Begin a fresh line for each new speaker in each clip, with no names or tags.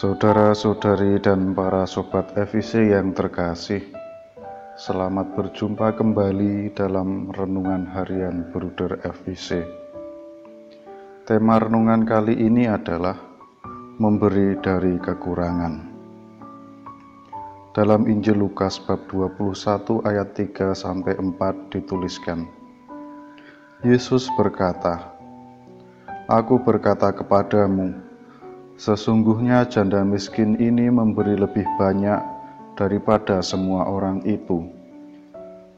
Saudara-saudari dan para sobat FIC yang terkasih, selamat berjumpa kembali dalam renungan harian Bruder FIC. Tema renungan kali ini adalah memberi dari kekurangan. Dalam Injil Lukas bab 21 ayat 3 sampai 4 dituliskan. Yesus berkata, Aku berkata kepadamu, Sesungguhnya janda miskin ini memberi lebih banyak daripada semua orang itu,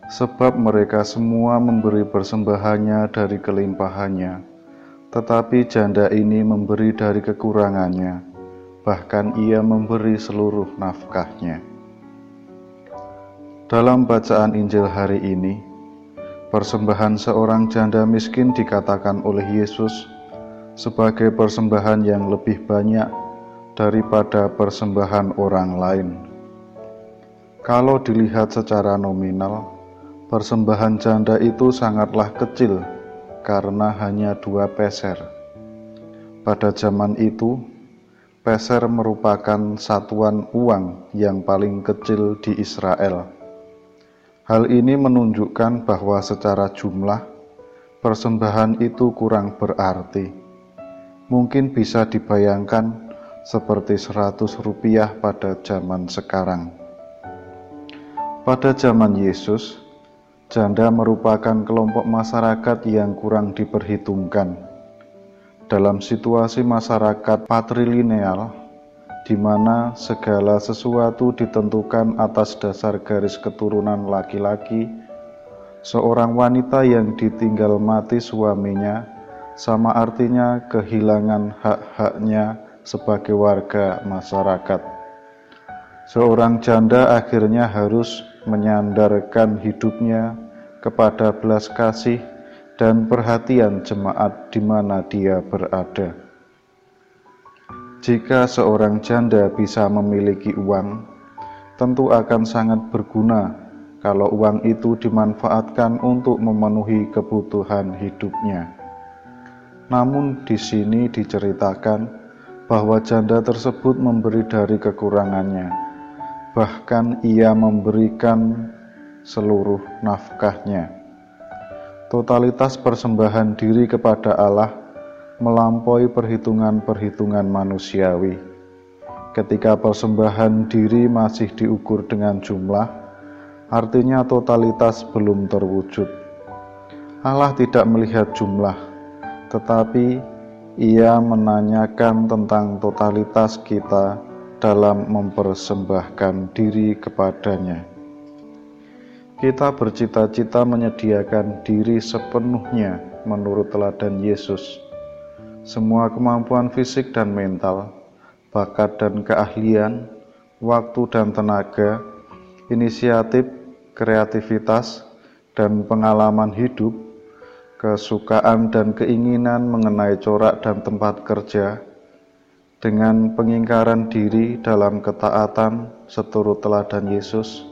sebab mereka semua memberi persembahannya dari kelimpahannya, tetapi janda ini memberi dari kekurangannya, bahkan ia memberi seluruh nafkahnya. Dalam bacaan Injil hari ini, persembahan seorang janda miskin dikatakan oleh Yesus sebagai persembahan yang lebih banyak daripada persembahan orang lain. Kalau dilihat secara nominal, persembahan janda itu sangatlah kecil karena hanya dua peser. Pada zaman itu, peser merupakan satuan uang yang paling kecil di Israel. Hal ini menunjukkan bahwa secara jumlah, persembahan itu kurang berarti mungkin bisa dibayangkan seperti 100 rupiah pada zaman sekarang. Pada zaman Yesus, janda merupakan kelompok masyarakat yang kurang diperhitungkan. Dalam situasi masyarakat patrilineal, di mana segala sesuatu ditentukan atas dasar garis keturunan laki-laki, seorang wanita yang ditinggal mati suaminya sama artinya kehilangan hak-haknya sebagai warga masyarakat. Seorang janda akhirnya harus menyandarkan hidupnya kepada belas kasih dan perhatian jemaat di mana dia berada. Jika seorang janda bisa memiliki uang, tentu akan sangat berguna kalau uang itu dimanfaatkan untuk memenuhi kebutuhan hidupnya. Namun di sini diceritakan bahwa janda tersebut memberi dari kekurangannya. Bahkan ia memberikan seluruh nafkahnya. Totalitas persembahan diri kepada Allah melampaui perhitungan-perhitungan manusiawi. Ketika persembahan diri masih diukur dengan jumlah, artinya totalitas belum terwujud. Allah tidak melihat jumlah, tetapi ia menanyakan tentang totalitas kita dalam mempersembahkan diri kepadanya. Kita bercita-cita menyediakan diri sepenuhnya menurut teladan Yesus. Semua kemampuan fisik dan mental, bakat dan keahlian, waktu dan tenaga, inisiatif, kreativitas, dan pengalaman hidup kesukaan dan keinginan mengenai corak dan tempat kerja, dengan pengingkaran diri dalam ketaatan seturut teladan Yesus,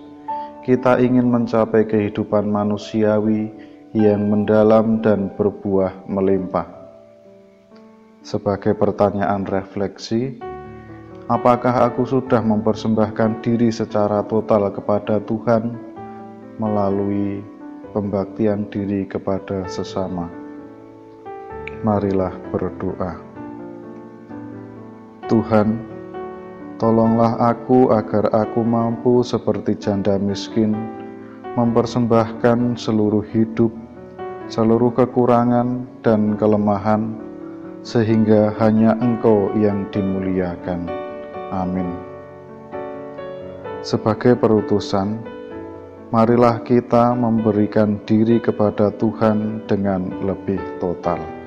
kita ingin mencapai kehidupan manusiawi yang mendalam dan berbuah melimpah. Sebagai pertanyaan refleksi, apakah aku sudah mempersembahkan diri secara total kepada Tuhan melalui pembaktian diri kepada sesama. Marilah berdoa. Tuhan, tolonglah aku agar aku mampu seperti janda miskin mempersembahkan seluruh hidup, seluruh kekurangan dan kelemahan, sehingga hanya Engkau yang dimuliakan. Amin. Sebagai perutusan, marilah kita memberikan diri kepada Tuhan dengan lebih total.